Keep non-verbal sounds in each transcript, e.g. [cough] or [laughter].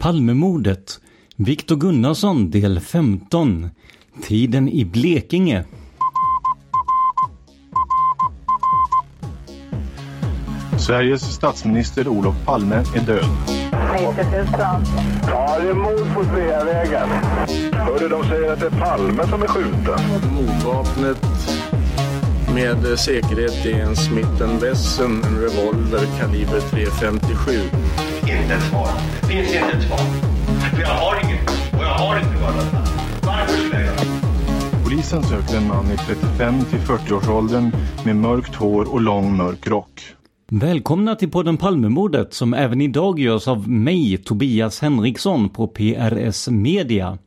Palmemordet Viktor Gunnarsson del 15 Tiden i Blekinge Sveriges statsminister Olof Palme är död. 90 000. Ja, det är mord på Sveavägen. Hörde de säger att det är Palme som är skjuten. Mordvapnet med säkerhet är en Smith Wesson, en revolver kaliber .357. Inte ett svar. Det finns inte ett svar. För jag har inget. Och jag har inte varit Varför skulle jag göra Polisen söker en man i 35 till 40-årsåldern med mörkt hår och lång mörk rock. Välkomna till podden Palmemordet som även idag görs av mig, Tobias Henriksson på PRS Media.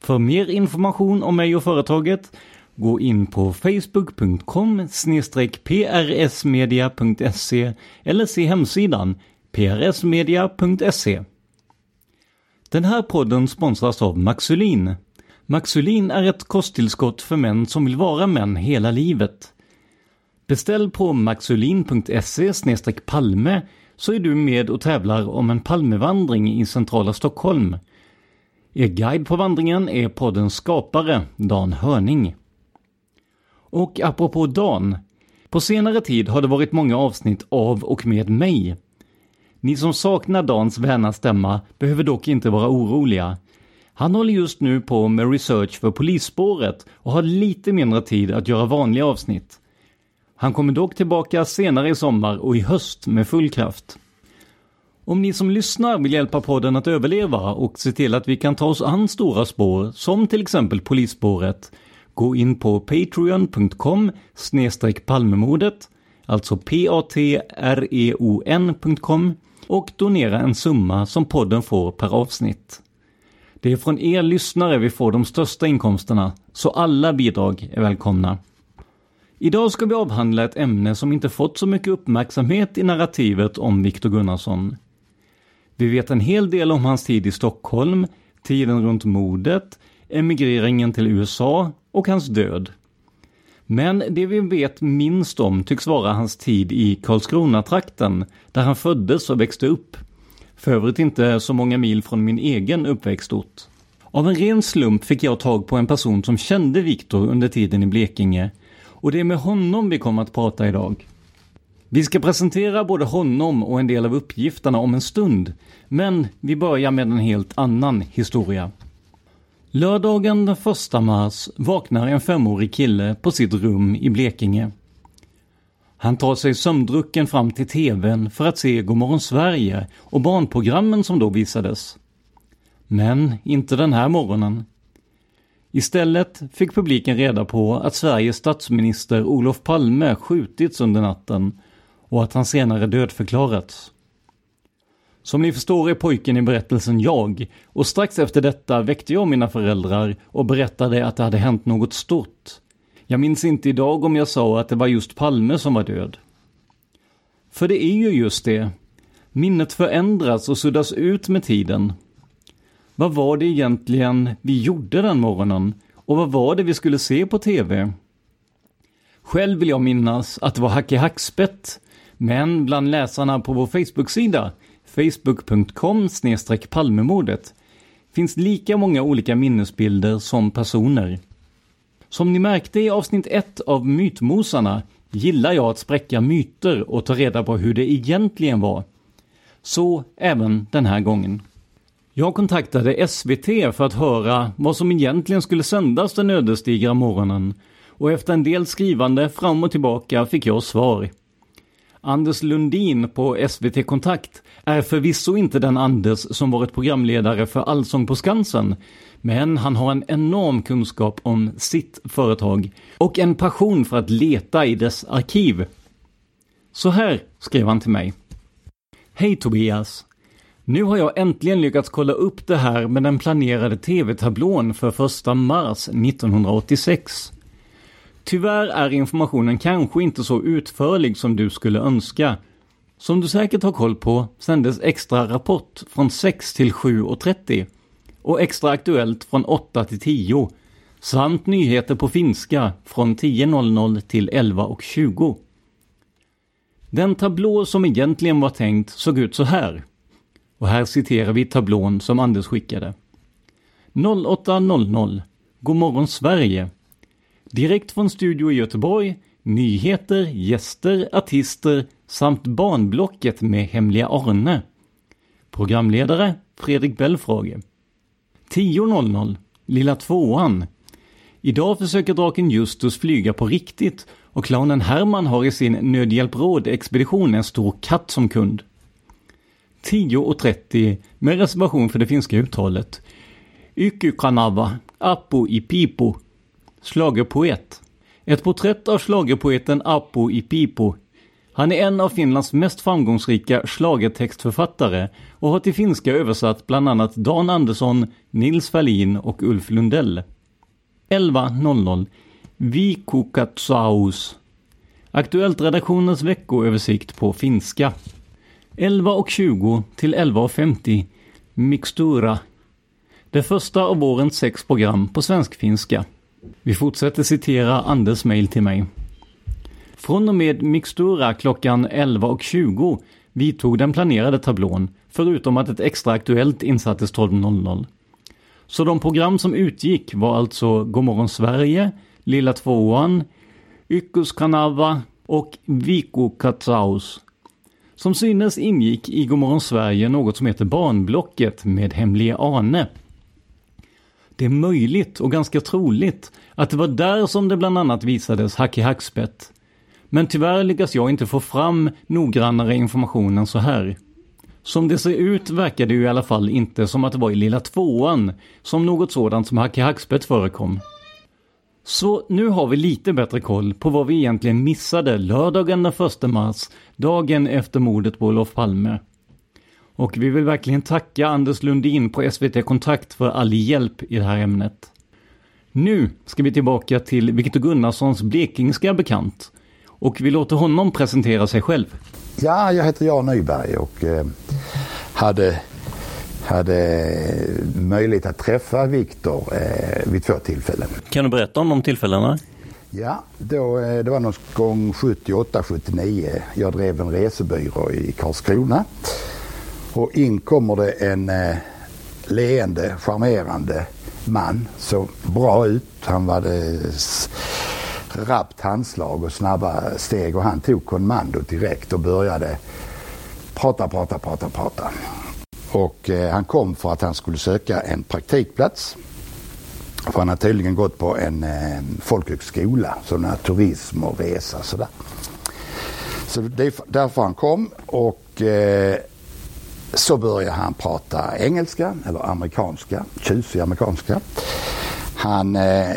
För mer information om mig och företaget, gå in på facebook.com prsmedia.se eller se hemsidan prsmedia.se. Den här podden sponsras av Maxulin. Maxulin är ett kosttillskott för män som vill vara män hela livet. Beställ på maxulin.se palme så är du med och tävlar om en Palmevandring i centrala Stockholm. Er guide på vandringen är poddens skapare, Dan Hörning. Och apropå Dan. På senare tid har det varit många avsnitt av och med mig. Ni som saknar Dans väna stämma behöver dock inte vara oroliga. Han håller just nu på med research för polisspåret och har lite mindre tid att göra vanliga avsnitt. Han kommer dock tillbaka senare i sommar och i höst med full kraft. Om ni som lyssnar vill hjälpa podden att överleva och se till att vi kan ta oss an stora spår, som till exempel polisspåret, gå in på patreon.com palmemordet, alltså p-a-t-r-e-o-n.com och donera en summa som podden får per avsnitt. Det är från er lyssnare vi får de största inkomsterna, så alla bidrag är välkomna. Idag ska vi avhandla ett ämne som inte fått så mycket uppmärksamhet i narrativet om Viktor Gunnarsson. Vi vet en hel del om hans tid i Stockholm, tiden runt mordet, emigreringen till USA och hans död. Men det vi vet minst om tycks vara hans tid i Karlskrona-trakten, där han föddes och växte upp. För övrigt inte så många mil från min egen uppväxtort. Av en ren slump fick jag tag på en person som kände Viktor under tiden i Blekinge och det är med honom vi kommer att prata idag. Vi ska presentera både honom och en del av uppgifterna om en stund, men vi börjar med en helt annan historia. Lördagen den 1 mars vaknar en femårig kille på sitt rum i Blekinge. Han tar sig sömndrucken fram till TVn för att se Godmorgon Sverige och barnprogrammen som då visades. Men inte den här morgonen. Istället fick publiken reda på att Sveriges statsminister Olof Palme skjutits under natten och att han senare dödförklarats. Som ni förstår är pojken i berättelsen jag och strax efter detta väckte jag mina föräldrar och berättade att det hade hänt något stort. Jag minns inte idag om jag sa att det var just Palme som var död. För det är ju just det. Minnet förändras och suddas ut med tiden. Vad var det egentligen vi gjorde den morgonen? Och vad var det vi skulle se på TV? Själv vill jag minnas att det var Hacke Hackspett, men bland läsarna på vår Facebook-sida, facebook.com palmemordet, finns lika många olika minnesbilder som personer. Som ni märkte i avsnitt 1 av Mytmosarna gillar jag att spräcka myter och ta reda på hur det egentligen var. Så även den här gången. Jag kontaktade SVT för att höra vad som egentligen skulle sändas den ödesdigra morgonen och efter en del skrivande fram och tillbaka fick jag svar. Anders Lundin på SVT Kontakt är förvisso inte den Anders som varit programledare för Allsång på Skansen, men han har en enorm kunskap om sitt företag och en passion för att leta i dess arkiv. Så här skrev han till mig. Hej Tobias! Nu har jag äntligen lyckats kolla upp det här med den planerade tv-tablån för första mars 1986. Tyvärr är informationen kanske inte så utförlig som du skulle önska. Som du säkert har koll på sändes Extra Rapport från 6 till 7.30 och Extra Aktuellt från 8 till 10 samt nyheter på finska från 10.00 till 11.20. Den tablå som egentligen var tänkt såg ut så här. Och här citerar vi tablån som Anders skickade. 08.00 God morgon Sverige Direkt från Studio i Göteborg, nyheter, gäster, artister samt Barnblocket med Hemliga Arne. Programledare Fredrik Belfrage. 10.00 Lilla Tvåan. Idag försöker draken Justus flyga på riktigt och clownen Herman har i sin Nödhjälpråd-expedition en stor katt som kund. 10.30 med reservation för det finska uttalet. Ykykanava, apu i Pipo Slagerpoet. Ett porträtt av slagerpoeten Apo i Pipo. Han är en av Finlands mest framgångsrika slagertextförfattare och har till finska översatt bland annat Dan Andersson, Nils Ferlin och Ulf Lundell. 11.00 Vikukatsaus. Aktuellt redaktionens veckoöversikt på finska. 11.20 till 11.50 Mixtura. Det första av vårens sex program på svensk-finska. Vi fortsätter citera Anders mejl till mig. Från och med Mixtura klockan 11.20 vidtog den planerade tablån, förutom att ett extra aktuellt insattes 12.00. Så de program som utgick var alltså Godmorgon Sverige, Lilla Tvåan, Ykkuskanava och Viku Katsaus. Som synes ingick i Godmorgon Sverige något som heter Barnblocket med Hemlige Ane. Det är möjligt och ganska troligt att det var där som det bland annat visades Hack i hackspett. Men tyvärr lyckas jag inte få fram noggrannare information än så här. Som det ser ut verkar det ju i alla fall inte som att det var i lilla tvåan som något sådant som Hack i hackspett förekom. Så nu har vi lite bättre koll på vad vi egentligen missade lördagen den 1 mars, dagen efter mordet på Olof Palme. Och vi vill verkligen tacka Anders Lundin på SVT Kontakt för all hjälp i det här ämnet. Nu ska vi tillbaka till Viktor Gunnarssons blekingska bekant. Och vi låter honom presentera sig själv. Ja, jag heter Jan Nyberg och eh, hade, hade möjlighet att träffa Viktor eh, vid två tillfällen. Kan du berätta om de tillfällena? Ja, då, eh, det var någon gång 78-79. Jag drev en resebyrå i Karlskrona. Och in kommer det en eh, leende, charmerande man. Så bra ut. Han hade rappt handslag och snabba steg och han tog kommando direkt och började prata, prata, prata, prata. Och eh, han kom för att han skulle söka en praktikplats. För han har tydligen gått på en eh, folkhögskola, sådana turism och resa sådär. Så det är därför han kom och eh, så börjar han prata engelska eller amerikanska, tjusig amerikanska. Han eh,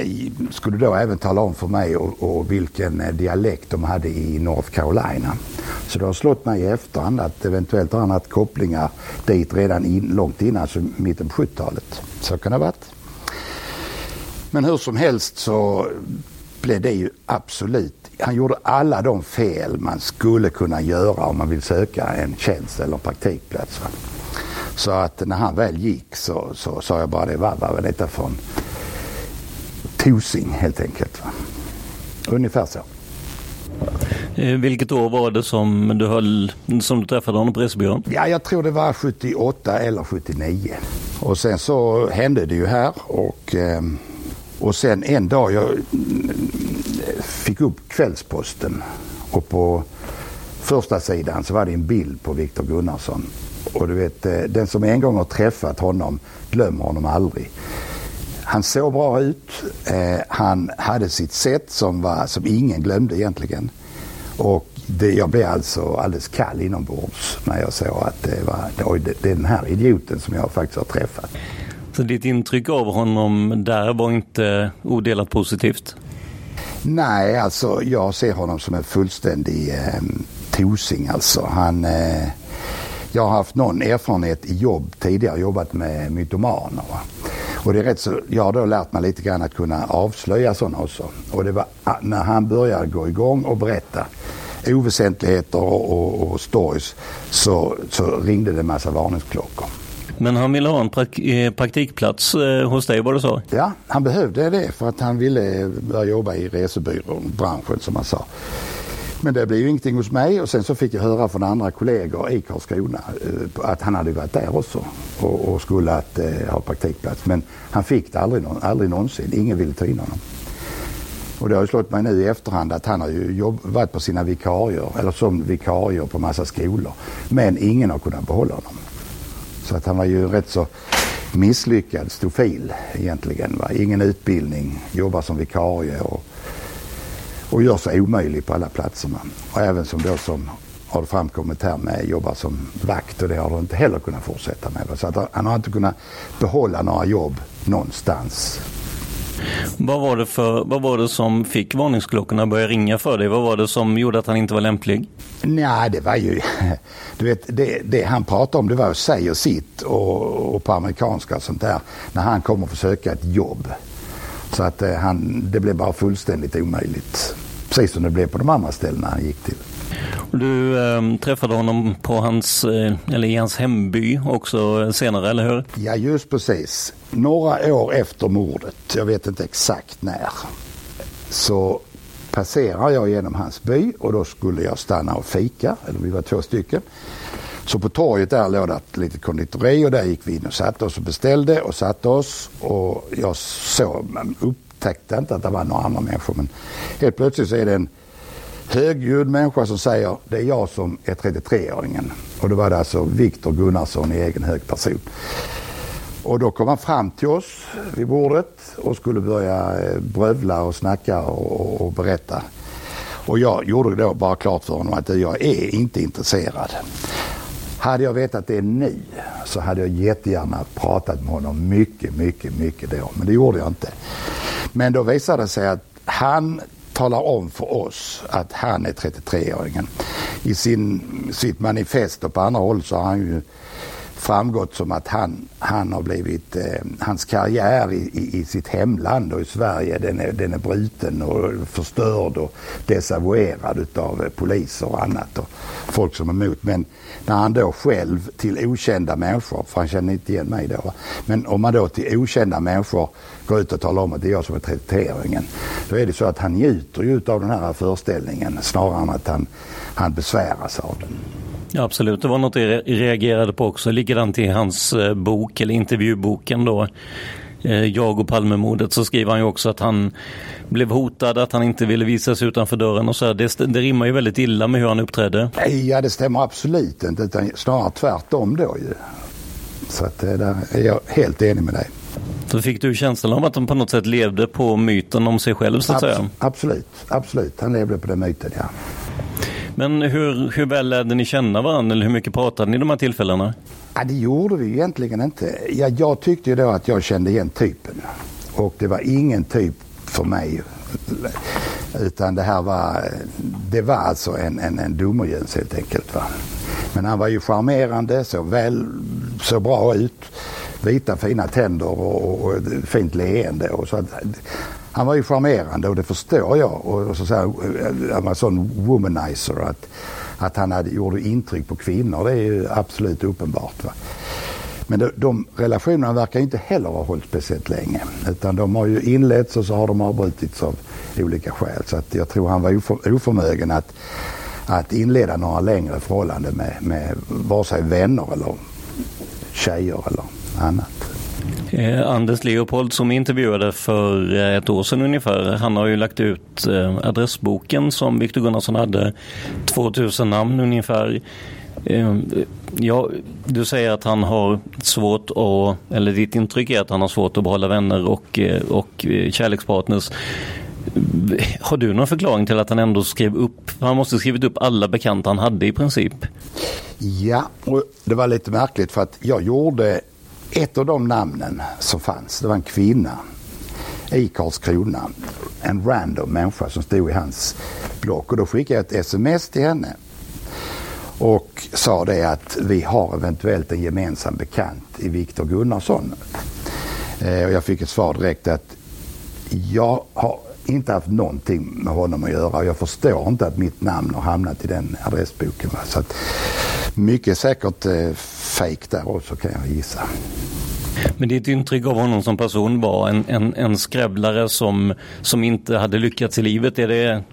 skulle då även tala om för mig och, och vilken eh, dialekt de hade i North Carolina. Så det har slått mig i efterhand att eventuellt har han haft kopplingar dit redan in, långt innan, alltså mitten på 70-talet. Så kan det ha varit. Men hur som helst så blev det ju absolut han gjorde alla de fel man skulle kunna göra om man vill söka en tjänst eller en praktikplats. Va? Så att när han väl gick så sa jag bara det, vad var detta för en tosing helt enkelt. Va? Ungefär så. Eh, vilket år var det som du, höll, som du träffade honom på resebyrån? Ja, jag tror det var 78 eller 79. Och sen så hände det ju här och, ehm, och sen en dag jag mm, fick upp Kvällsposten och på första sidan så var det en bild på Viktor Gunnarsson. Och du vet, eh, den som en gång har träffat honom glömmer honom aldrig. Han såg bra ut. Eh, han hade sitt sätt som, var, som ingen glömde egentligen. Och det, jag blev alltså alldeles kall inombords när jag såg att det var det, det är den här idioten som jag faktiskt har träffat. Så ditt intryck av honom där var inte odelat positivt? Nej, alltså jag ser honom som en fullständig eh, tosing alltså. Han, eh, jag har haft någon erfarenhet i jobb tidigare, jobbat med mytomaner. Och det är rätt så, jag har då lärt mig lite grann att kunna avslöja sådana också. Och det var ah, när han började gå igång och berätta oväsentligheter och, och, och stories så, så ringde det en massa varningsklockor. Men han ville ha en prak eh, praktikplats eh, hos dig var det så? Ja, han behövde det för att han ville eh, börja jobba i resebyråbranschen som han sa. Men det blev ju ingenting hos mig och sen så fick jag höra från andra kollegor i Karlskrona att han hade varit där också och, och skulle att, eh, ha praktikplats. Men han fick det aldrig, aldrig någonsin. Ingen ville ta in honom. Och det har ju slått mig nu i efterhand att han har ju jobb, varit på sina vikarier, eller som vikarier på massa skolor. Men ingen har kunnat behålla honom. Så att han var ju rätt så misslyckad stofil egentligen. Va? Ingen utbildning, jobbar som vikarie och och gör sig omöjlig på alla platserna. Och även som då som har det framkommit här med jobbar som vakt och det har han inte heller kunnat fortsätta med. Så att han har inte kunnat behålla några jobb någonstans. Vad var, det för, vad var det som fick varningsklockorna att börja ringa för dig? Vad var det som gjorde att han inte var lämplig? Nej, det var ju... [laughs] Du vet, det, det han pratade om det var att och sitt och, och på amerikanska och sånt där. När han kom och försöka ett jobb. Så att eh, han, det blev bara fullständigt omöjligt. Precis som det blev på de andra ställena han gick till. Du eh, träffade honom på hans, eh, eller i hans hemby också senare, eller hur? Ja, just precis. Några år efter mordet, jag vet inte exakt när, så passerar jag genom hans by och då skulle jag stanna och fika, eller vi var två stycken. Så på torget där låg det ett litet konditori och där gick vi in och satte oss och beställde och satte oss. Och jag såg, upptäckte inte att det var några andra människor men helt plötsligt så är det en högljudd människa som säger det är jag som är 33-åringen. Och då var det alltså Viktor Gunnarsson i egen hög person. Och då kom han fram till oss vid bordet och skulle börja eh, brövla och snacka och, och berätta. Och jag gjorde då bara klart för honom att jag är inte intresserad. Hade jag vetat det nu så hade jag jättegärna pratat med honom mycket, mycket, mycket då. Men det gjorde jag inte. Men då visade det sig att han talar om för oss att han är 33-åringen. I sin, sitt manifest och på andra håll så har han ju framgått som att han, han har blivit, eh, hans karriär i, i, i, sitt hemland och i Sverige den är, den är bruten och förstörd och desavouerad utav eh, poliser och annat och folk som är emot. Men när han då själv till okända människor, för han känner inte igen mig då, men om man då till okända människor går ut och talar om att det är jag som är 33-åringen. Då är det så att han njuter ju av den här föreställningen snarare än att han, han besväras av den. Ja, absolut, det var något jag reagerade på också. Likadant i hans eh, bok, eller intervjuboken då. Eh, jag och Palmemordet så skriver han ju också att han blev hotad, att han inte ville visa sig utanför dörren och så. Det, det rimmar ju väldigt illa med hur han uppträdde. Ja, det stämmer absolut inte, utan snarare tvärtom då ju. Så att eh, där är jag helt enig med dig. Så fick du känslan av att han på något sätt levde på myten om sig själv så att Abs säga? Absolut, absolut. Han levde på den myten, ja. Men hur, hur väl lärde ni känna varandra eller hur mycket pratade ni de här tillfällena? Ja, det gjorde vi egentligen inte. Ja, jag tyckte ju då att jag kände igen typen. Och det var ingen typ för mig. Utan det här var, det var alltså en, en, en domarjöns helt enkelt. Va? Men han var ju charmerande, såg väl, så bra ut. Vita fina tänder och, och, och fint leende. Och så att, han var ju charmerande och det förstår jag. Och, så, så här, han var en sån womanizer. Att, att han hade, gjorde intryck på kvinnor, det är ju absolut uppenbart. Va? Men de, de relationerna verkar inte heller ha hållit speciellt länge. Utan de har ju inletts och så har de avbrutits av olika skäl. Så att jag tror han var oför, oförmögen att, att inleda några längre förhållanden med, med vare sig vänner eller tjejer eller annat. Eh, Anders Leopold som intervjuade för eh, ett år sedan ungefär, han har ju lagt ut eh, adressboken som Viktor Gunnarsson hade, 2000 namn ungefär. Eh, ja, du säger att han har svårt att, eller ditt intryck är att han har svårt att behålla vänner och, eh, och eh, kärlekspartners. Har du någon förklaring till att han ändå skrev upp, han måste skrivit upp alla bekanta han hade i princip? Ja, och det var lite märkligt för att jag gjorde ett av de namnen som fanns, det var en kvinna i Karlskrona. En random människa som stod i hans block och då skickade jag ett sms till henne och sa det att vi har eventuellt en gemensam bekant i Viktor Gunnarsson. Eh, och jag fick ett svar direkt att jag har inte haft någonting med honom att göra och jag förstår inte att mitt namn har hamnat i den adressboken. Va? Så att mycket säkert eh, fake där också kan jag gissa. Men ditt intryck av honom som person var en, en, en skrävlare som, som inte hade lyckats i livet. Är det,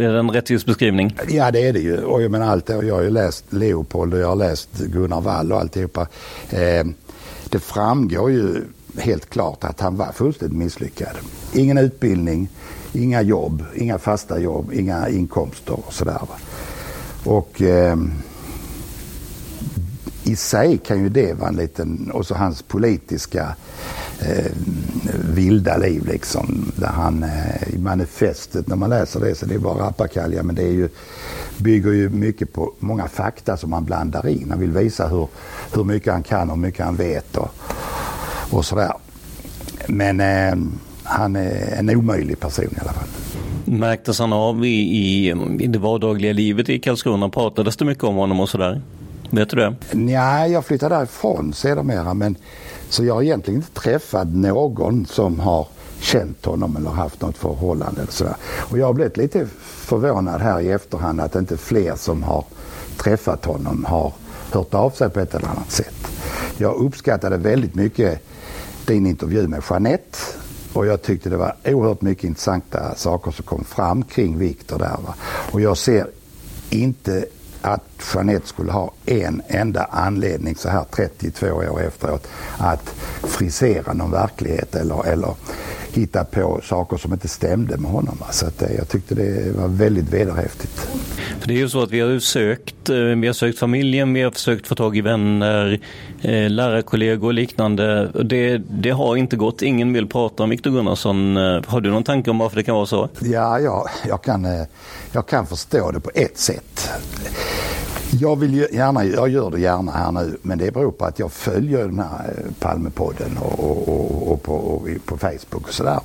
är det en rättvis beskrivning? Ja det är det ju. Och jag, menar, allt, jag har ju läst Leopold och jag har läst Gunnar Wall och alltihopa. Eh, det framgår ju helt klart att han var fullständigt misslyckad. Ingen utbildning, inga jobb, inga fasta jobb, inga inkomster och sådär. Och eh, i sig kan ju det vara en liten, och så hans politiska eh, vilda liv liksom. Där han eh, i manifestet, när man läser det så det är bara rappakalja men det är ju, bygger ju mycket på många fakta som han blandar in. Han vill visa hur, hur mycket han kan och hur mycket han vet och, och sådär. Men eh, han är en omöjlig person i alla fall. Märktes han av i, i, i det vardagliga livet i Karlskrona? Pratades det mycket om honom och sådär? Vet du det? Nej, jag flyttade därifrån sedermera men så jag har egentligen inte träffat någon som har känt honom eller haft något förhållande. Och, sådär. Och jag har blivit lite förvånad här i efterhand att inte fler som har träffat honom har hört av sig på ett eller annat sätt. Jag uppskattade väldigt mycket din intervju med Jeanette och jag tyckte det var oerhört mycket intressanta saker som kom fram kring Viktor där. Va? Och jag ser inte att Jeanette skulle ha en enda anledning så här 32 år efteråt att frisera någon verklighet eller, eller hitta på saker som inte stämde med honom. Så att, eh, jag tyckte det var väldigt vederhäftigt. För det är ju så att vi har sökt, eh, vi har sökt familjen, vi har försökt få tag i vänner, eh, lärarkollegor och liknande. Det, det har inte gått, ingen vill prata om Viktor Gunnarsson. Har du någon tanke om varför det kan vara så? Ja, ja jag, kan, jag kan förstå det på ett sätt. Jag vill gärna, jag gör det gärna här nu, men det beror på att jag följer den här eh, Palmepodden och, och, och, och på, och på Facebook och sådär.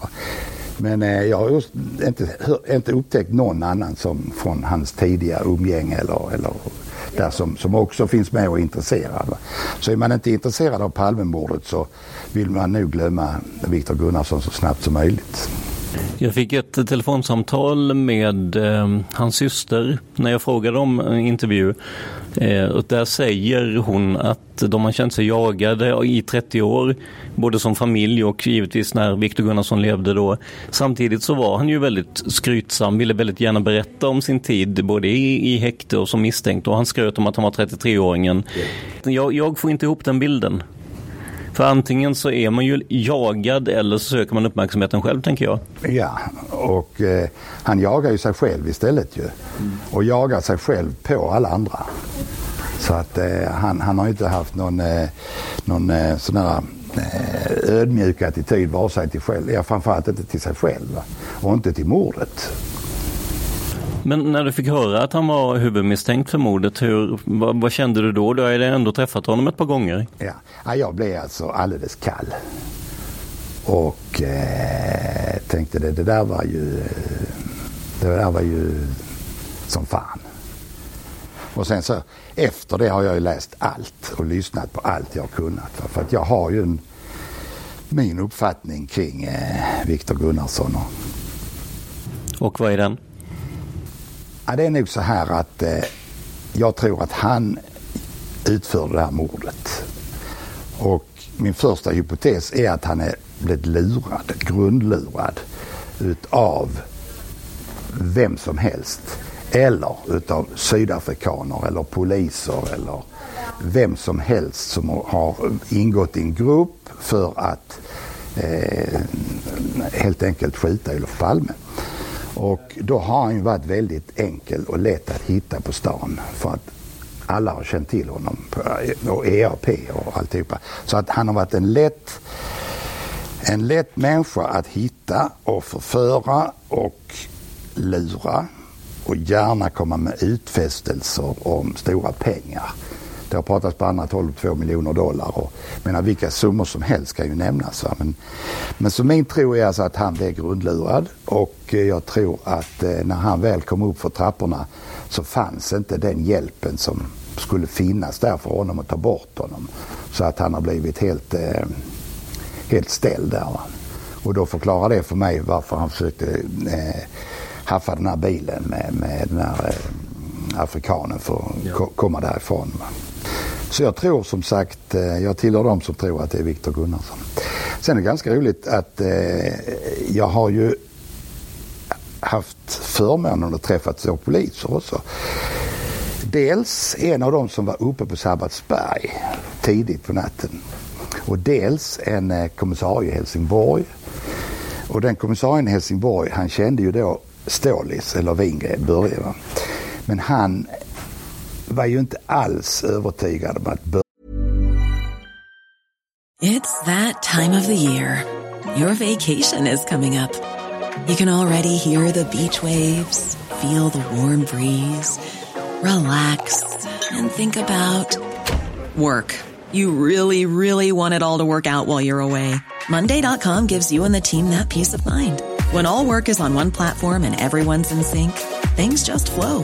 Men eh, jag har just inte, inte upptäckt någon annan som från hans tidiga umgänge eller, eller där som, som också finns med och är intresserad. Så är man inte intresserad av Palmemordet så vill man nog glömma Viktor Gunnarsson så snabbt som möjligt. Jag fick ett telefonsamtal med eh, hans syster när jag frågade om en intervju. Eh, och där säger hon att de har känt sig jagade i 30 år, både som familj och givetvis när Viktor Gunnarsson levde då. Samtidigt så var han ju väldigt skrytsam, ville väldigt gärna berätta om sin tid, både i, i häkte och som misstänkt. Och han skröt om att han var 33-åringen. Jag, jag får inte ihop den bilden. För antingen så är man ju jagad eller så söker man uppmärksamheten själv tänker jag. Ja, och eh, han jagar ju sig själv istället ju. Mm. Och jagar sig själv på alla andra. Så att eh, han, han har inte haft någon, eh, någon eh, sån här eh, ödmjuk attityd vare sig till själv, ja, framförallt inte till sig själv och inte till mordet. Men när du fick höra att han var huvudmisstänkt för mordet, hur, vad, vad kände du då? Du har ju ändå träffat honom ett par gånger. Ja, ja jag blev alltså alldeles kall. Och eh, tänkte det, det där var ju, det där var ju som fan. Och sen så efter det har jag ju läst allt och lyssnat på allt jag kunnat. För att jag har ju en, min uppfattning kring eh, Viktor Gunnarsson Och vad är den? Ja, det är nog så här att eh, jag tror att han utförde det här mordet. Och min första hypotes är att han är blivit lurad, grundlurad utav vem som helst. Eller utav sydafrikaner eller poliser eller vem som helst som har ingått i en grupp för att eh, helt enkelt skjuta Olof Palme. Och då har han ju varit väldigt enkel och lätt att hitta på stan för att alla har känt till honom och EAP och alltihopa. Så att han har varit en lätt, en lätt människa att hitta och förföra och lura och gärna komma med utfästelser om stora pengar. Det har pratats på annat håll om två miljoner dollar och menar, vilka summor som helst kan ju nämnas. Va? Men, men så min tro är alltså att han blev grundlurad och jag tror att eh, när han väl kom upp för trapporna så fanns inte den hjälpen som skulle finnas där för honom att ta bort honom. Så att han har blivit helt, eh, helt ställd där. Va? Och då förklarar det för mig varför han försökte eh, haffa den här bilen med, med den här eh, afrikanen för att ja. komma därifrån. Va? Så jag tror som sagt, eh, jag tillhör de som tror att det är Viktor Gunnarsson. Sen är det ganska roligt att eh, jag har ju haft förmånen att träffa två poliser också. Dels en av dem som var uppe på Sabbatsberg tidigt på natten och dels en eh, kommissarie i Helsingborg. Och den kommissarien i Helsingborg han kände ju då Stålis, eller Wingren, Börje. Men han var ju inte alls övertygad om att It's that time of the year. Your vacation is coming up. You can already hear the beach waves, feel the warm breeze, relax and think about work. You really, really want it all to work out while you're away. Monday.com gives you and the team that peace of mind. When all work is on one platform and everyone's in sync, things just flow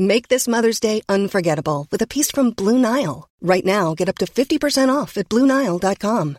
Make this Mother's Day unforgettable with a piece from Blue Nile. Right now, get up to 50% off at BlueNile.com.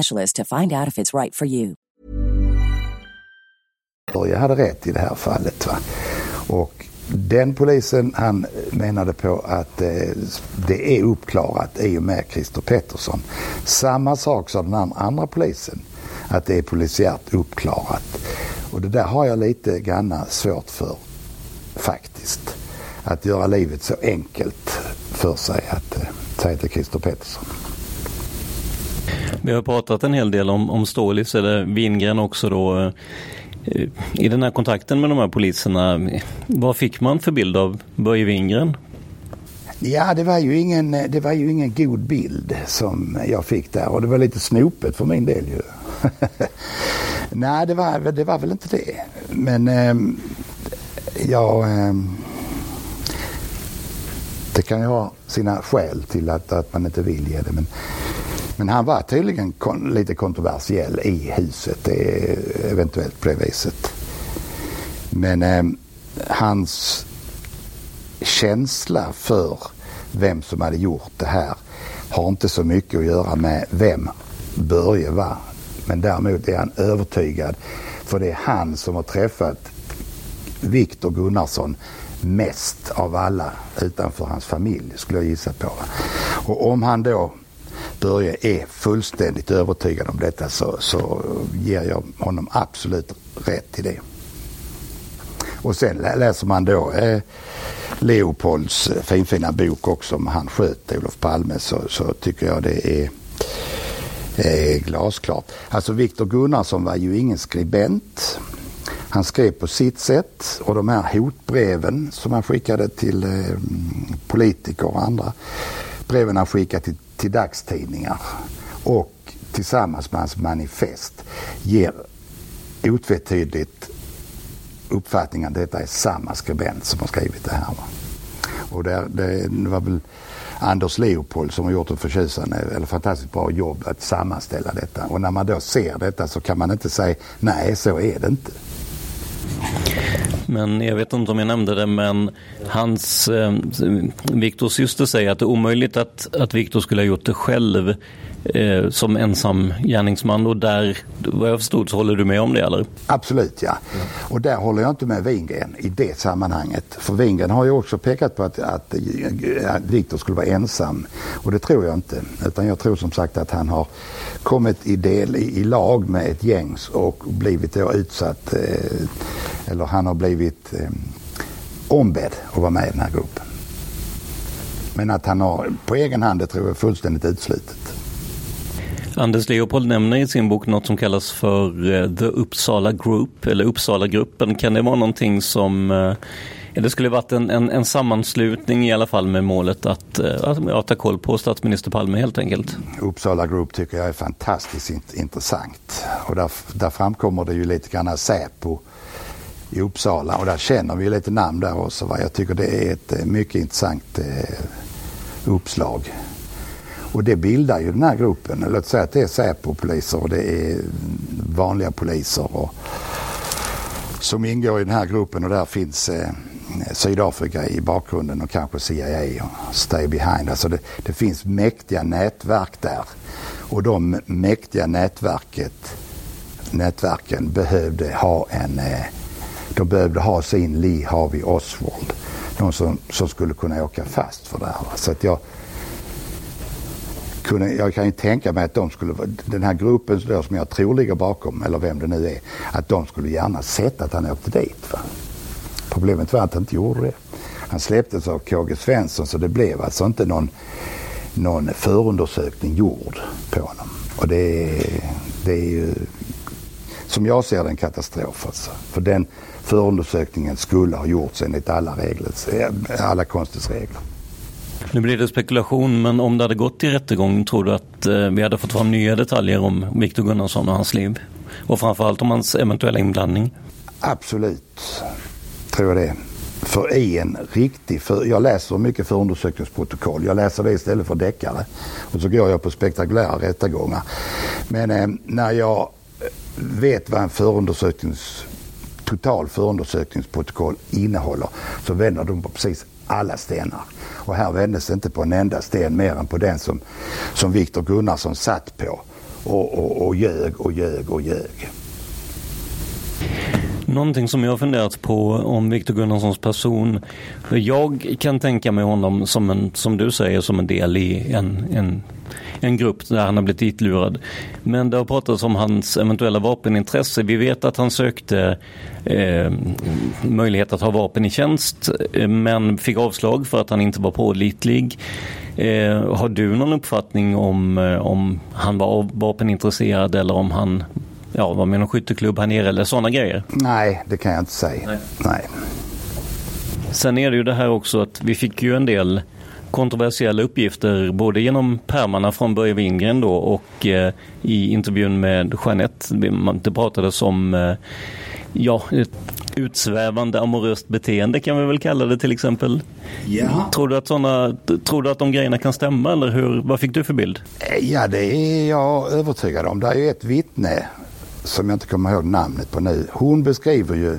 to find out if it's right for you. Jag hade rätt i det här fallet. Va? Och den polisen han menade på att eh, det är uppklarat i och med Christer Pettersson. Samma sak sa den andra polisen, att det är polisiärt uppklarat. Och det där har jag lite granna svårt för faktiskt. Att göra livet så enkelt för sig att eh, säga till Christer Pettersson. Vi har pratat en hel del om, om Stålis eller Wingren också då. Eh, I den här kontakten med de här poliserna, vad fick man för bild av Börje Wingren? Ja, det var, ju ingen, det var ju ingen god bild som jag fick där och det var lite snopet för min del ju. [laughs] Nej, det var, det var väl inte det. Men eh, jag... Eh, det kan ju ha sina skäl till att, att man inte vill ge det. Men men han var tydligen kon lite kontroversiell i huset, det är eventuellt på det viset. Men eh, hans känsla för vem som hade gjort det här har inte så mycket att göra med vem Börje var. Men däremot är han övertygad för det är han som har träffat Viktor Gunnarsson mest av alla utanför hans familj skulle jag gissa på. Och om han då Börje är fullständigt övertygad om detta så, så ger jag honom absolut rätt i det. Och sen läser man då eh, Leopolds eh, finfina bok också om han sköt Olof Palme så, så tycker jag det är, eh, glasklart. Alltså Viktor Gunnarsson var ju ingen skribent. Han skrev på sitt sätt och de här hotbreven som han skickade till eh, politiker och andra. Breven han skickade till, till dagstidningar och tillsammans med hans manifest ger otvetydigt uppfattningen att detta är samma skribent som har skrivit det här. Och det, det, det var väl Anders Leopold som har gjort ett förtjusande eller fantastiskt bra jobb att sammanställa detta. Och när man då ser detta så kan man inte säga nej, så är det inte. Men jag vet inte om jag nämnde det, men hans, eh, Viktors syster säger att det är omöjligt att, att Viktor skulle ha gjort det själv eh, som ensam gärningsman och där, vad jag förstod så håller du med om det eller? Absolut ja. Och där håller jag inte med Wingren i det sammanhanget. För Wingren har ju också pekat på att, att, att Viktor skulle vara ensam och det tror jag inte. Utan jag tror som sagt att han har kommit i del i, i lag med ett gäng och blivit då utsatt eh, eller han har blivit eh, ombedd att vara med i den här gruppen. Men att han har på egen hand, det tror jag är fullständigt uteslutet. Anders Leopold nämner i sin bok något som kallas för eh, The Uppsala Group, eller Uppsala-gruppen. Kan det vara någonting som eh, det skulle varit en, en, en, sammanslutning i alla fall med målet att, eh, att, att ta koll på statsminister Palme helt enkelt. Uppsala Group tycker jag är fantastiskt intressant. Och där, där framkommer det ju lite grann Säpo i Uppsala och där känner vi lite namn där också. Va? Jag tycker det är ett mycket intressant eh, uppslag. Och det bildar ju den här gruppen. Låt säga att det är Säpo-poliser och det är vanliga poliser och, som ingår i den här gruppen och där finns eh, Sydafrika i bakgrunden och kanske CIA och Stay Behind. Alltså det, det finns mäktiga nätverk där. Och de mäktiga nätverket, nätverken behövde ha en eh, de behövde ha sin Lee Harvey Oswald. Någon som, som skulle kunna åka fast för det här. Så att jag, kunde, jag kan ju tänka mig att de skulle, den här gruppen då, som jag tror ligger bakom, eller vem det nu är, att de skulle gärna sett att han åkte dit. Va? Problemet var att han inte gjorde det. Han släpptes av KG Svensson så det blev alltså inte någon, någon förundersökning gjord på honom. Och det är, det är ju, som jag ser det, en katastrof. Alltså. För den förundersökningen skulle ha gjorts enligt alla, regler, alla konstens regler. Nu blir det spekulation, men om det hade gått till rättegång, tror du att eh, vi hade fått fram nya detaljer om Viktor Gunnarsson och hans liv? Och framförallt om hans eventuella inblandning? Absolut, tror jag det. För i en riktig, för, jag läser mycket förundersökningsprotokoll. Jag läser det istället för deckare. Och så går jag på spektakulära rättegångar. Men eh, när jag eh, vet vad en förundersöknings total förundersökningsprotokoll innehåller så vänder de på precis alla stenar. Och här vändes inte på en enda sten mer än på den som, som Viktor Gunnarsson satt på och, och, och ljög och ljög och ljög. Någonting som jag har funderat på om Viktor Gunnarssons person. Jag kan tänka mig honom som en, som du säger, som en del i en, en, en grupp där han har blivit ditlurad. Men det har pratats om hans eventuella vapenintresse. Vi vet att han sökte eh, möjlighet att ha vapen i tjänst eh, men fick avslag för att han inte var pålitlig. Eh, har du någon uppfattning om, eh, om han var vapenintresserad eller om han ja, var med någon skytteklubb här nere eller sådana grejer? Nej, det kan jag inte säga. Nej. Nej. Sen är det ju det här också att vi fick ju en del kontroversiella uppgifter både genom pärmarna från Börje Wingren då och eh, i intervjun med Jeanette. Det pratades om eh, ja, utsvävande amoröst beteende kan vi väl kalla det till exempel. Ja. Tror, du att såna, tror du att de grejerna kan stämma eller hur, vad fick du för bild? Ja, det är jag övertygad om. Det är ju ett vittne som jag inte kommer ihåg namnet på nu. Hon beskriver ju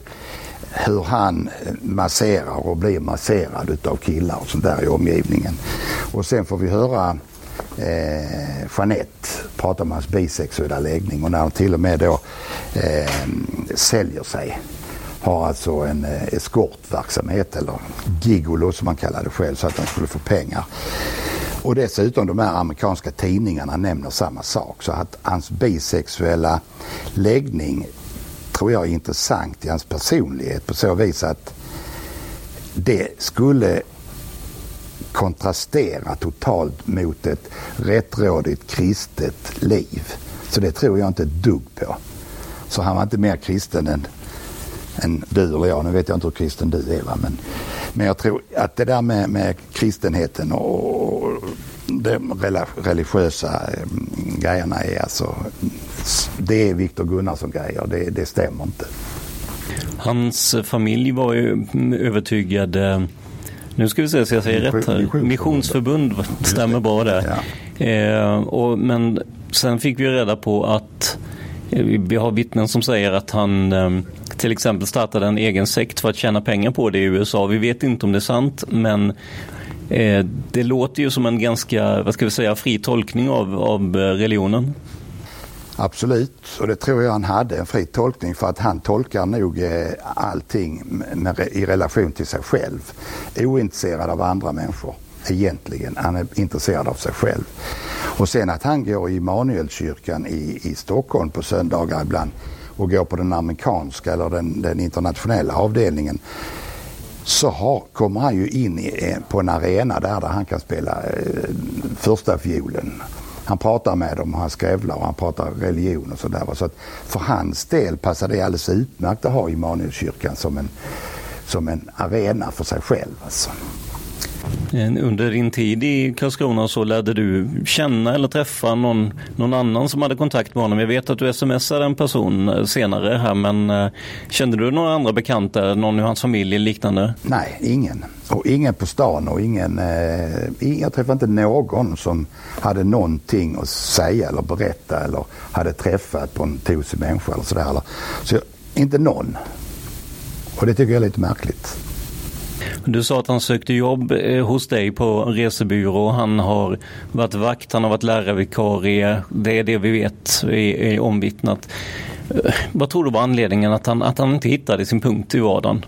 hur han masserar och blir masserad utav killar och sånt där i omgivningen. Och sen får vi höra eh, Jeanette prata om hans bisexuella läggning och när han till och med då eh, säljer sig har alltså en eh, eskortverksamhet eller gigolo som man kallar det själv så att han skulle få pengar. Och dessutom de här amerikanska tidningarna nämner samma sak. Så att hans bisexuella läggning tror jag är intressant i hans personlighet på så vis att det skulle kontrastera totalt mot ett rättrådigt kristet liv. Så det tror jag inte ett dugg på. Så han var inte mer kristen än, än du eller jag. Nu vet jag inte hur kristen du är va? Men, men jag tror att det där med, med kristenheten och de religiösa mm, grejerna är alltså, det är Viktor Gunnarsson-grejer. Det, det stämmer inte. Hans familj var ju övertygad nu ska vi se så jag säger rätt här. Missionsförbund stämmer bra där. Ja. Eh, och, men sen fick vi reda på att eh, vi har vittnen som säger att han eh, till exempel startade en egen sekt för att tjäna pengar på det i USA. Vi vet inte om det är sant men eh, det låter ju som en ganska, vad ska vi säga, fri tolkning av, av eh, religionen. Absolut, och det tror jag han hade, en fri tolkning för att han tolkar nog eh, allting med, i relation till sig själv. Ointresserad av andra människor egentligen. Han är intresserad av sig själv. Och sen att han går i Immanuelskyrkan i, i Stockholm på söndagar ibland och går på den amerikanska eller den, den internationella avdelningen så har, kommer han ju in i, eh, på en arena där, där han kan spela eh, första fiolen han pratar med dem och han skrävlar och han pratar religion och sådär. Så att för hans del passar det alldeles utmärkt att ha Immanuelskyrkan som en, som en arena för sig själv. Alltså. Under din tid i Karlskrona så lärde du känna eller träffa någon, någon annan som hade kontakt med honom. Jag vet att du smsade en person eh, senare här men eh, kände du några andra bekanta, någon i hans familj eller liknande? Nej, ingen. Och ingen på stan och ingen, eh, jag träffade inte någon som hade någonting att säga eller berätta eller hade träffat på en tosig människa eller sådär. Så inte någon. Och det tycker jag är lite märkligt. Du sa att han sökte jobb eh, hos dig på resebyrå. Han har varit vakt, han har varit lärarvikarie. Det är det vi vet är, omvittnat. Eh, vad tror du var anledningen att han, att han inte hittade sin punkt i vardagen?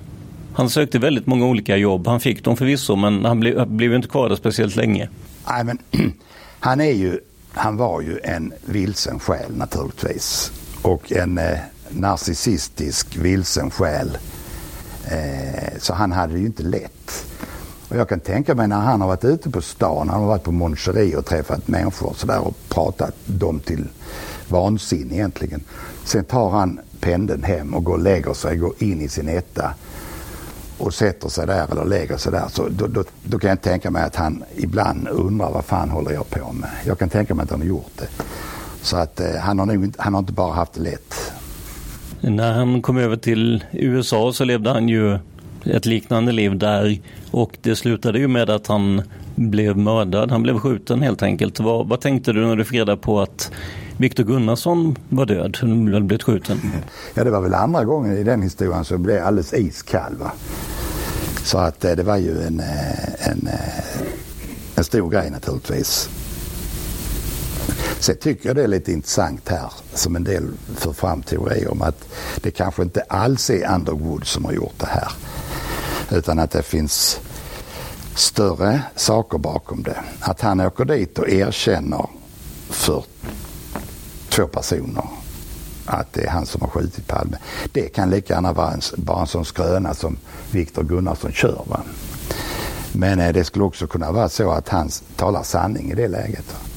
Han sökte väldigt många olika jobb. Han fick dem förvisso men han eh, blev, blev inte kvar där speciellt länge. Nej, men, [clears throat] han, är ju, han var ju en vilsen själ naturligtvis. Och en eh, narcissistisk vilsen själ Eh, Eh, så han hade det ju inte lätt. Och jag kan tänka mig när han har varit ute på stan, han har varit på Mon och träffat människor och, så där och pratat dem till vansinne egentligen. Sen tar han pendeln hem och går och lägger sig, går in i sin etta och sätter sig där eller lägger sig där. Så då, då, då, kan jag tänka mig att han ibland undrar vad fan håller jag på med. Jag kan tänka mig att han har gjort det. Så att eh, han, har nog, han har inte bara haft det lätt. När han kom över till USA så levde han ju ett liknande liv där och det slutade ju med att han blev mördad. Han blev skjuten helt enkelt. Vad, vad tänkte du när du fick reda på att Viktor Gunnarsson var död, han hade blivit skjuten? Ja, det var väl andra gången i den historien som blev alldeles iskall. Va? Så att eh, det var ju en, eh, en, eh, en stor grej naturligtvis. Sen tycker jag det är lite intressant här som en del för fram teorier om att det kanske inte alls är Underwood som har gjort det här. Utan att det finns större saker bakom det. Att han åker dit och erkänner för två personer att det är han som har skjutit Palme. Det kan lika gärna vara en, bara en sån skröna som Viktor Gunnarsson kör. Va? Men eh, det skulle också kunna vara så att han talar sanning i det läget. Va?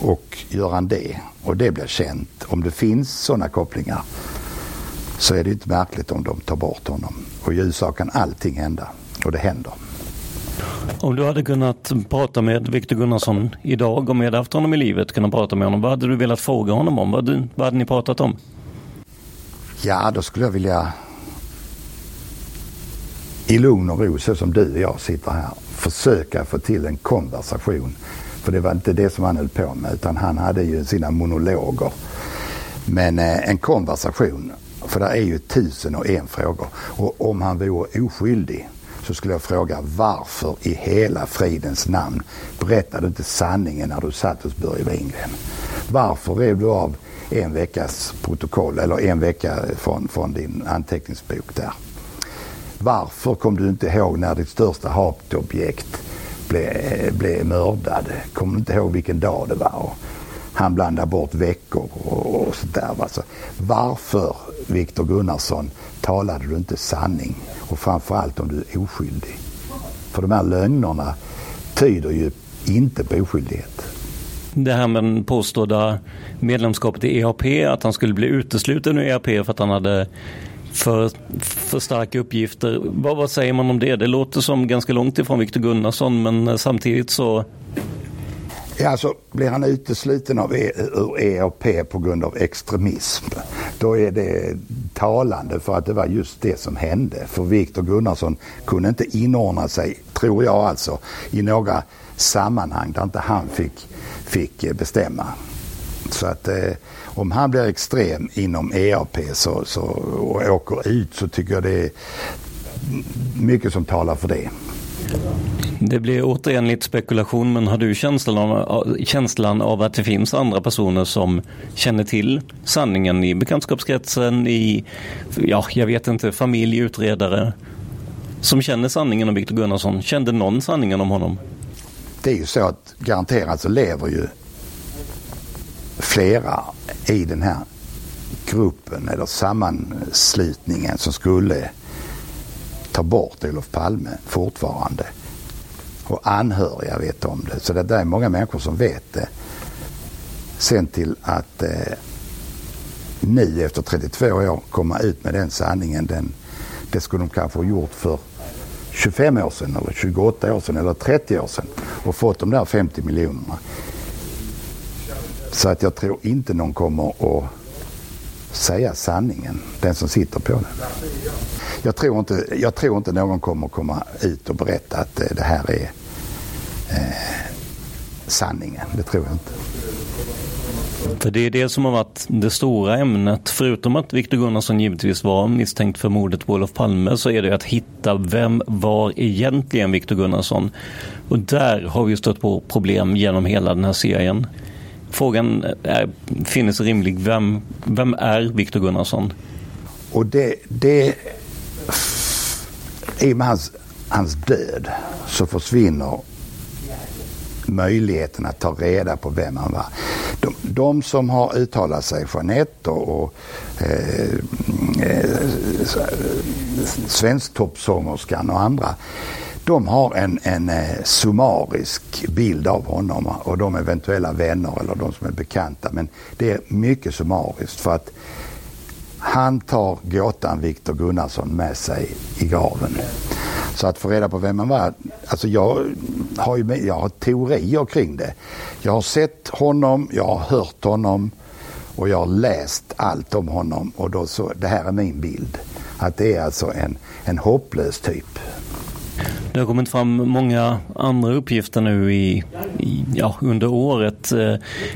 Och gör han det och det blir känt, om det finns sådana kopplingar så är det inte märkligt om de tar bort honom. Och i USA kan allting hända och det händer. Om du hade kunnat prata med Viktor Gunnarsson idag, vi hade haft honom i livet, kunnat prata med honom, vad hade du velat fråga honom om? Vad, vad hade ni pratat om? Ja, då skulle jag vilja i lugn och ro, så som du och jag sitter här, försöka få till en konversation för det var inte det som han höll på med utan han hade ju sina monologer. Men eh, en konversation. För det är ju tusen och en frågor. Och om han vore oskyldig så skulle jag fråga varför i hela fridens namn berättade du inte sanningen när du satt hos Börje Wingren? Varför rev du av en veckas protokoll eller en vecka från, från din anteckningsbok där? Varför kom du inte ihåg när ditt största hatobjekt blev, blev mördad? Kommer inte ihåg vilken dag det var? Han blandar bort veckor och, och sådär. Alltså, varför, Viktor Gunnarsson, talade du inte sanning? Och framförallt om du är oskyldig. För de här lögnerna tyder ju inte på oskyldighet. Det här med den påstådda medlemskapet i EAP, att han skulle bli utesluten ur EAP för att han hade för, för starka uppgifter. Vad, vad säger man om det? Det låter som ganska långt ifrån Viktor Gunnarsson men eh, samtidigt så Ja, alltså, blir han utesluten av e ur EAP på grund av extremism, då är det talande för att det var just det som hände. För Viktor Gunnarsson kunde inte inordna sig, tror jag alltså, i några sammanhang där inte han fick, fick eh, bestämma. Så att eh, om han blir extrem inom EAP så, så, och åker ut så tycker jag det är mycket som talar för det. Det blir återigen lite spekulation, men har du känslan av, känslan av att det finns andra personer som känner till sanningen i bekantskapskretsen, i, ja, jag vet inte, familj, utredare, som känner sanningen om Viktor Gunnarsson? Kände någon sanningen om honom? Det är ju så att garanterat så lever ju flera i den här gruppen eller sammanslutningen som skulle ta bort Olof Palme fortfarande. Och anhöriga vet om det. Så det där är många människor som vet det. Sen till att eh, nu efter 32 år komma ut med den sanningen. Den, det skulle de kanske ha gjort för 25 år sedan eller 28 år sedan eller 30 år sedan och fått de där 50 miljonerna. Så att jag tror inte någon kommer att säga sanningen, den som sitter på den. Jag tror inte, jag tror inte någon kommer komma ut och berätta att eh, det här är eh, sanningen. Det tror jag inte. För det är det som har varit det stora ämnet. Förutom att Viktor Gunnarsson givetvis var misstänkt för mordet på Olof Palme så är det att hitta vem var egentligen Viktor Gunnarsson? Och där har vi stött på problem genom hela den här serien. Frågan är, finns rimlig. Vem, vem är Viktor Gunnarsson? Och det, det i och med hans, hans död så försvinner möjligheten att ta reda på vem han var. De, de som har uttalat sig, Jeanette och, och eh, eh, Svensktoppsångerskan och andra, de har en, en eh, summarisk bild av honom och de eventuella vänner eller de som är bekanta. Men det är mycket summariskt för att han tar gåtan Viktor Gunnarsson med sig i graven. Så att få reda på vem han var, alltså jag har ju jag har teorier kring det. Jag har sett honom, jag har hört honom och jag har läst allt om honom och då så, det här är min bild. Att det är alltså en, en hopplös typ. Det har kommit fram många andra uppgifter nu i, i, ja, under året. Eh,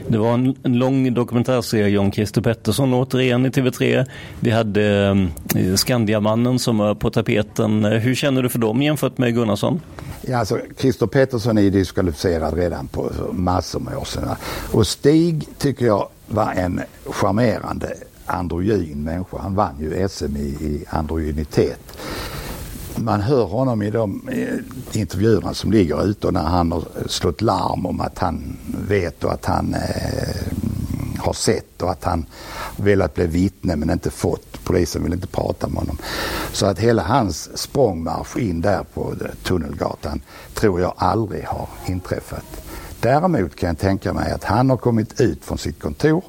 det var en, en lång dokumentärserie om Christer Pettersson återigen i TV3. Vi hade eh, Skandiamannen som var på tapeten. Eh, hur känner du för dem jämfört med Gunnarsson? Ja, alltså, Christer Pettersson är diskvalificerad redan på massor med år sedan. Och Stig tycker jag var en charmerande androgyn människa. Han vann ju SM i, i androgynitet man hör honom i de intervjuerna som ligger ute och när han har slått larm om att han vet och att han eh, har sett och att han velat bli vittne men inte fått. Polisen vill inte prata med honom. Så att hela hans språngmarsch in där på Tunnelgatan tror jag aldrig har inträffat. Däremot kan jag tänka mig att han har kommit ut från sitt kontor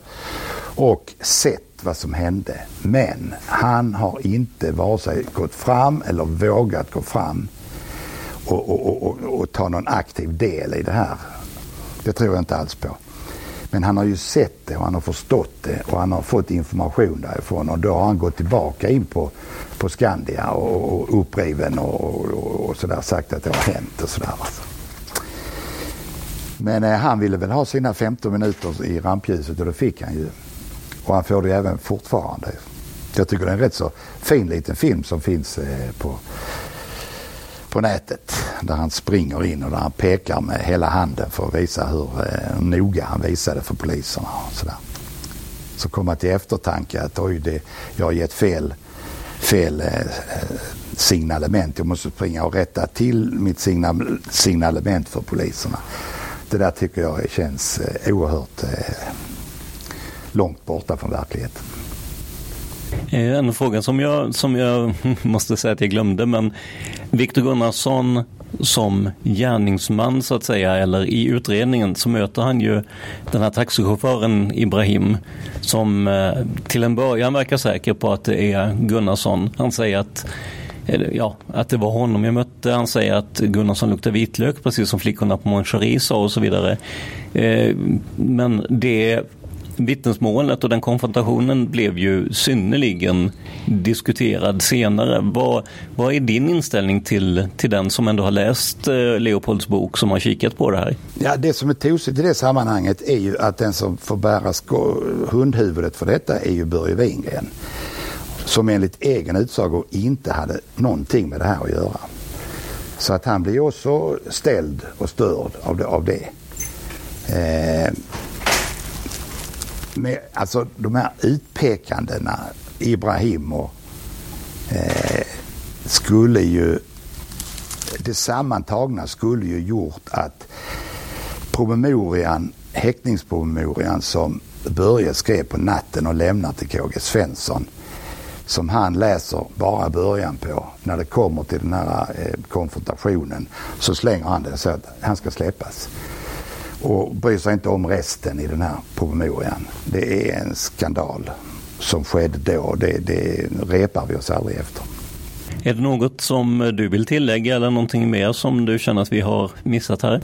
och sett vad som hände. Men han har inte vare sig gått fram eller vågat gå fram och, och, och, och, ta någon aktiv del i det här. Det tror jag inte alls på. Men han har ju sett det och han har förstått det och han har fått information därifrån och då har han gått tillbaka in på, på Skandia och, och uppriven och, och, och sådär sagt att det har hänt och sådär. Alltså. Men eh, han ville väl ha sina 15 minuter i rampljuset och det fick han ju. Och han får det även fortfarande. Jag tycker det är en rätt så fin liten film som finns eh, på, på nätet. Där han springer in och där han pekar med hela handen för att visa hur eh, noga han visade för poliserna. Och sådär. Så kom man till eftertanke att oj, det, jag har gett fel, fel eh, eh, signalement. Jag måste springa och rätta till mitt signal, signalement för poliserna. Det där tycker jag känns eh, oerhört eh, långt borta från verkligheten. Eh, en fråga som jag, som jag [laughs] måste säga att jag glömde, men Viktor Gunnarsson som gärningsman så att säga, eller i utredningen så möter han ju den här taxichauffören Ibrahim som eh, till en början verkar säker på att det är Gunnarsson. Han säger att eh, ja, att det var honom jag mötte. Han säger att Gunnarsson luktar vitlök precis som flickorna på Mon sa och så vidare. Men det vittnesmålet och den konfrontationen blev ju synnerligen diskuterad senare. Vad, vad är din inställning till, till den som ändå har läst eh, Leopolds bok som har kikat på det här? Ja, det som är tosigt i det sammanhanget är ju att den som får bära hundhuvudet för detta är ju Börje Wingren. Som enligt egen utsago inte hade någonting med det här att göra. Så att han blir också ställd och störd av det. Av det. Eh, med, alltså de här utpekandena, Ibrahim och eh, skulle ju, det sammantagna skulle ju gjort att promemorian, häktningspromemorian som Börje skrev på natten och lämnade till KG Svensson som han läser bara början på. När det kommer till den här eh, konfrontationen så slänger han det så att han ska släppas och bryr sig inte om resten i den här promemorian. Det är en skandal som skedde då. Det, det repar vi oss aldrig efter. Är det något som du vill tillägga eller någonting mer som du känner att vi har missat här?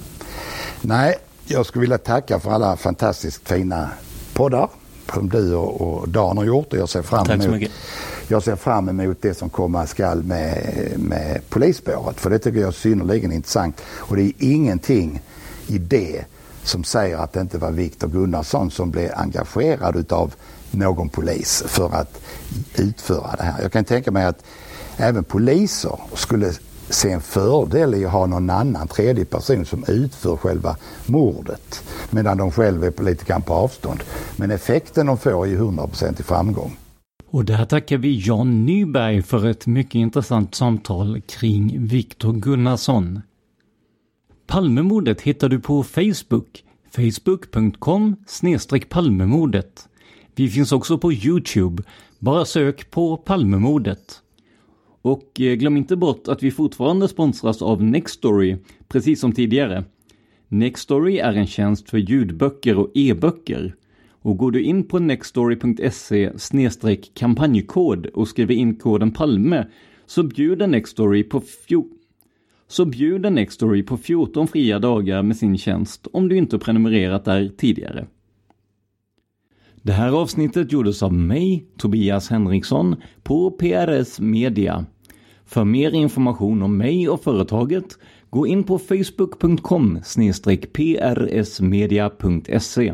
Nej, jag skulle vilja tacka för alla fantastiskt fina poddar som du och, Dan har gjort och jag ser fram emot, jag ser fram emot det som komma skall med, med polisspåret för det tycker jag är synnerligen intressant och det är ingenting i det som säger att det inte var Viktor Gunnarsson som blev engagerad utav någon polis för att utföra det här. Jag kan tänka mig att även poliser skulle se en fördel i att ha någon annan tredje person som utför själva mordet medan de själva är på lite grann på avstånd. Men effekten de får är ju 100% i framgång. Och där tackar vi Jan Nyberg för ett mycket intressant samtal kring Viktor Gunnarsson. Palmemordet hittar du på Facebook, facebook.com Palmemordet. Vi finns också på Youtube. Bara sök på Palmemordet. Och eh, glöm inte bort att vi fortfarande sponsras av Nextory, precis som tidigare. Nextory är en tjänst för ljudböcker och e-böcker. Och går du in på nextory.se kampanjkod och skriver in koden PALME så bjuder Nextory på så bjuder Nextory på 14 fria dagar med sin tjänst om du inte prenumererat där tidigare. Det här avsnittet gjordes av mig, Tobias Henriksson, på PRS Media. För mer information om mig och företaget, gå in på facebook.com prsmedia.se.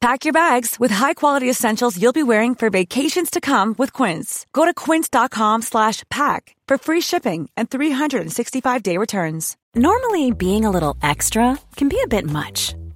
Pack your bags with high-quality essentials you'll be wearing for vacations to come with Quince. Go to quince.com slash pack for free shipping and 365-day returns. Normally, being a little extra can be a bit much.